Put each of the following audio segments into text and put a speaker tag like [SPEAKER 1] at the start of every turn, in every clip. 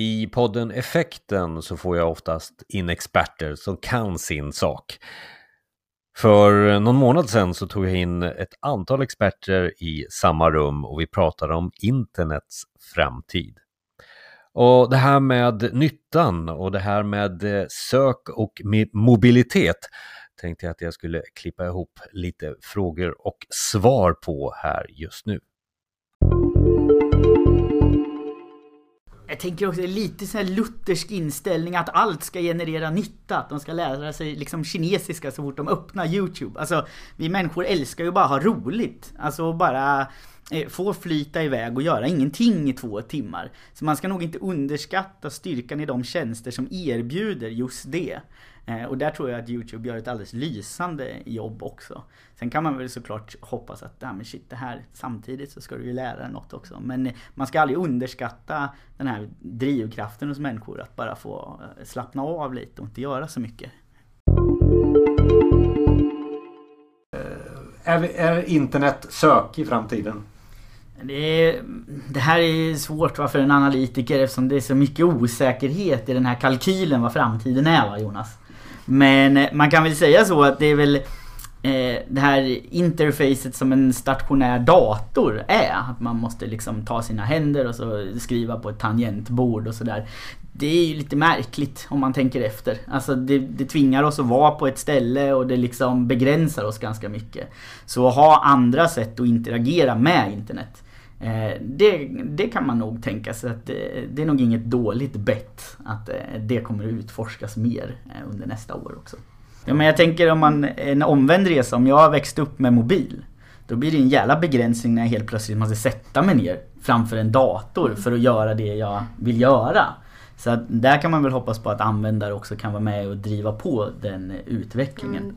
[SPEAKER 1] I podden Effekten så får jag oftast in experter som kan sin sak. För någon månad sedan så tog jag in ett antal experter i samma rum och vi pratade om internets framtid. Och det här med nyttan och det här med eh, sök och mobilitet tänkte jag att jag skulle klippa ihop lite frågor och svar på här just nu.
[SPEAKER 2] Jag tänker också lite sån här luthersk inställning att allt ska generera nytta. Att de ska lära sig liksom kinesiska så fort de öppnar YouTube. Alltså vi människor älskar ju bara ha roligt. Alltså bara eh, få flyta iväg och göra ingenting i två timmar. Så man ska nog inte underskatta styrkan i de tjänster som erbjuder just det. Eh, och där tror jag att Youtube gör ett alldeles lysande jobb också. Sen kan man väl såklart hoppas att, ja men shit det här samtidigt så ska du ju lära dig något också. Men man ska aldrig underskatta den här drivkraften hos människor att bara få eh, slappna av lite och inte göra så mycket.
[SPEAKER 3] Eh, är, är internet sök i framtiden?
[SPEAKER 2] Det, är, det, här är svårt för en analytiker eftersom det är så mycket osäkerhet i den här kalkylen vad framtiden är va Jonas? Men eh, man kan väl säga så att det är väl eh, det här interfacet som en stationär dator är. Att man måste liksom ta sina händer och så skriva på ett tangentbord och sådär. Det är ju lite märkligt om man tänker efter. Alltså det, det tvingar oss att vara på ett ställe och det liksom begränsar oss ganska mycket. Så att ha andra sätt att interagera med internet Eh, det, det kan man nog tänka sig att det, det är nog inget dåligt bett att eh, det kommer att utforskas mer under nästa år också. Ja, men jag tänker om man, en omvänd resa, om jag har växt upp med mobil då blir det en jävla begränsning när jag helt plötsligt måste sätta mig ner framför en dator för att göra det jag vill göra. Så att där kan man väl hoppas på att användare också kan vara med och driva på den utvecklingen. Mm.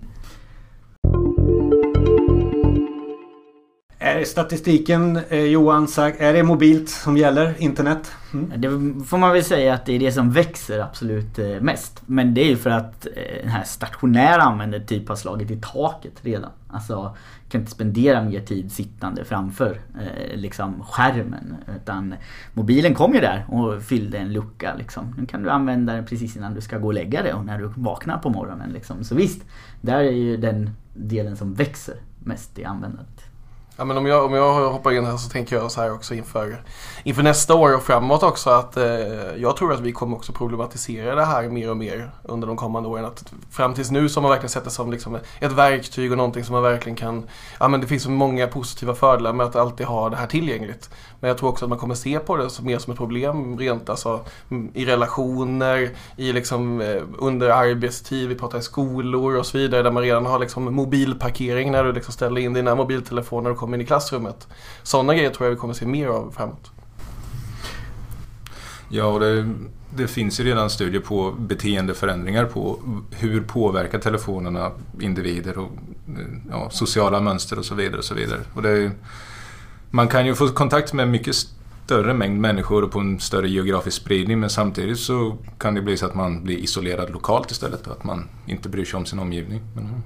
[SPEAKER 3] Är statistiken, eh, Johan, är det mobilt som gäller? Internet?
[SPEAKER 2] Mm. Det får man väl säga att det är det som växer absolut eh, mest. Men det är ju för att eh, den här stationära användandet typ har slagit i taket redan. Alltså kan inte spendera mer tid sittande framför eh, liksom skärmen. Utan mobilen kom ju där och fyllde en lucka liksom. Nu kan du använda den precis innan du ska gå och lägga dig och när du vaknar på morgonen liksom. Så visst, där är ju den delen som växer mest i användandet.
[SPEAKER 4] Ja, men om, jag, om jag hoppar in här så tänker jag så här också inför, inför nästa år och framåt också att eh, jag tror att vi kommer också problematisera det här mer och mer under de kommande åren. Att fram tills nu så har man verkligen sett det som liksom ett verktyg och någonting som man verkligen kan... Ja men det finns så många positiva fördelar med att alltid ha det här tillgängligt. Men jag tror också att man kommer se på det mer som ett problem rent alltså mm, i relationer, i liksom eh, under arbetstid, vi pratar i skolor och så vidare där man redan har liksom mobilparkering när du liksom ställer in dina mobiltelefoner och kommer in i klassrummet. Sådana grejer tror jag vi kommer se mer av framåt.
[SPEAKER 5] Ja, och det, det finns ju redan studier på beteendeförändringar på hur påverkar telefonerna individer och ja, sociala mönster och så vidare. Och så vidare. Och det, man kan ju få kontakt med mycket större mängd människor och på en större geografisk spridning men samtidigt så kan det bli så att man blir isolerad lokalt istället och att man inte bryr sig om sin omgivning. Men,